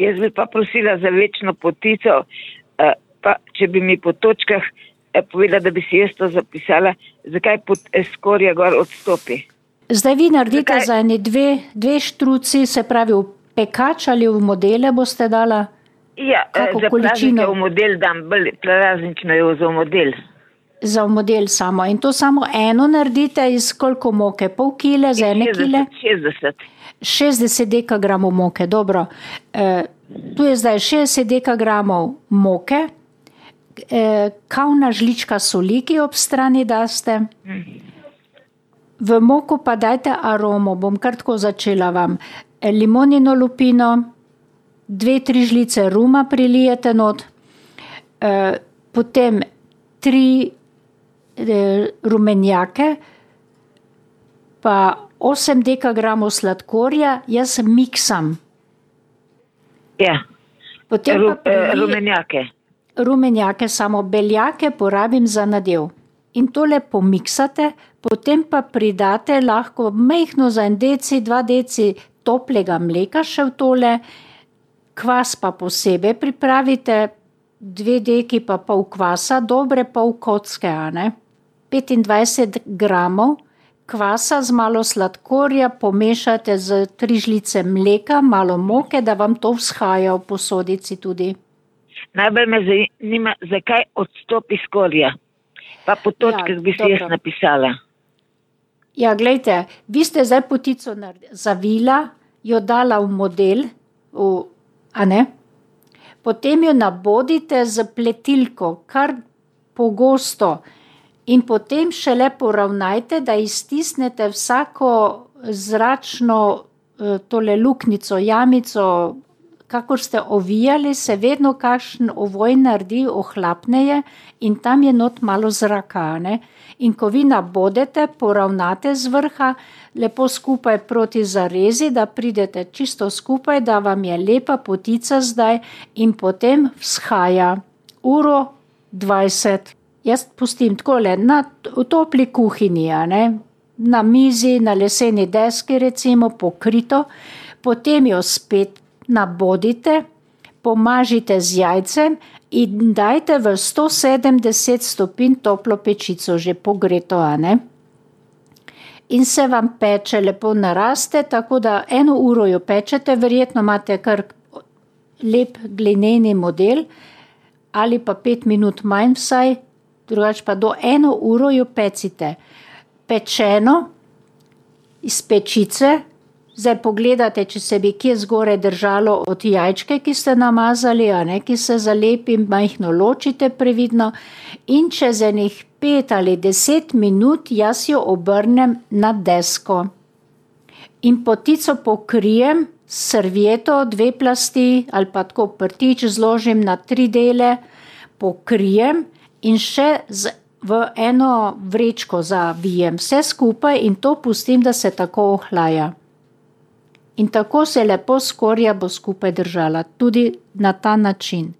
Jaz bi pa prosila za večno potico, eh, pa če bi mi po točkah eh, povedala, da bi si jaz to zapisala, zakaj pot eh, skorja gor odstopi. Zdaj vi naredite Zakaj? za ene dve, dve štruci, se pravi v pekač ali v modele boste dala. Ja, eh, Kako za količino? v model dam, bolj praznično je za model. Za model samo. In to samo eno naredite iz koliko moke? Pol kile, za ene kile? 60. 60 dekagramov moke, dobro. E, tu je zdaj 60 dekagramov moke, e, kavna žlička soli, ki ob strani daste. V moko pa dajte aromo, bom kar tako začela vam. E, limonino lupino, dve, tri žlice ruma prilijete not, e, potem tri rumenjake, pa 8 dekagramov sladkorja, jaz miksam. Ja, Potem Ru, pa eh, prili- rumenjake. rumenjake, samo beljake porabim za nadev. In tole pomiksate, potem pa pridate lahko mehko za en deci, dva deci toplega mleka še v tole, kvas pa posebej pripravite, dve deki pa pol kvasa, dobre pol kocke, a ne. 25 gramov kvasa z malo sladkorja pomešate z tri žlice mleka, malo moke, da vam to vzhaja v posodici tudi. Najbolj me zanima, zakaj odstopi skorja. Pa po točkah Ja, bi si dobro. jaz napisala. Ja, gledajte, vi ste zdaj potico zavila, jo dala v model, v, a ne? Potem jo nabodite z pletilko, kar pogosto. In potem šele poravnajte, da iztisnete vsako zračno eh, tole luknjico, jamico, kakor ste ovijali, se vedno kakšen ovoj naredi, ohlapneje in tam je not malo zraka. a Ne? In ko vi nabodete, poravnate z vrha, lepo skupaj proti zarezi, da pridete čisto skupaj, da vam je lepa potica zdaj in potem vzhaja uro 20. Jaz pustim takole na v topli kuhinji, a ne, na mizi, na leseni deski, recimo pokrito, potem jo spet nabodite, pomažite z jajcem in dajte v 170 stopinj toplo pečico, že pogreto, a ne. In se vam peče, lepo naraste, tako da eno uro jo pečete, verjetno imate kar lep glineni model, ali pa pet minut manj vsaj, drugače pa do eno uro jo pecite. Pečeno iz pečice, zdaj pogledate, če se bi kje zgore držalo od jajčke, ki ste namazali, a ne, ki se zalepi, majhno ločite previdno in čez enih pet ali deset minut jaz jo obrnem na desko. In potico pokrijem s servieto, dve plasti ali pa tako prtič zložim na tri dele, pokrijem in še z, v eno vrečko zavijem vse skupaj in to pustim, da se tako ohlaja. In tako se lepo skorja bo skupaj držala, tudi na ta način.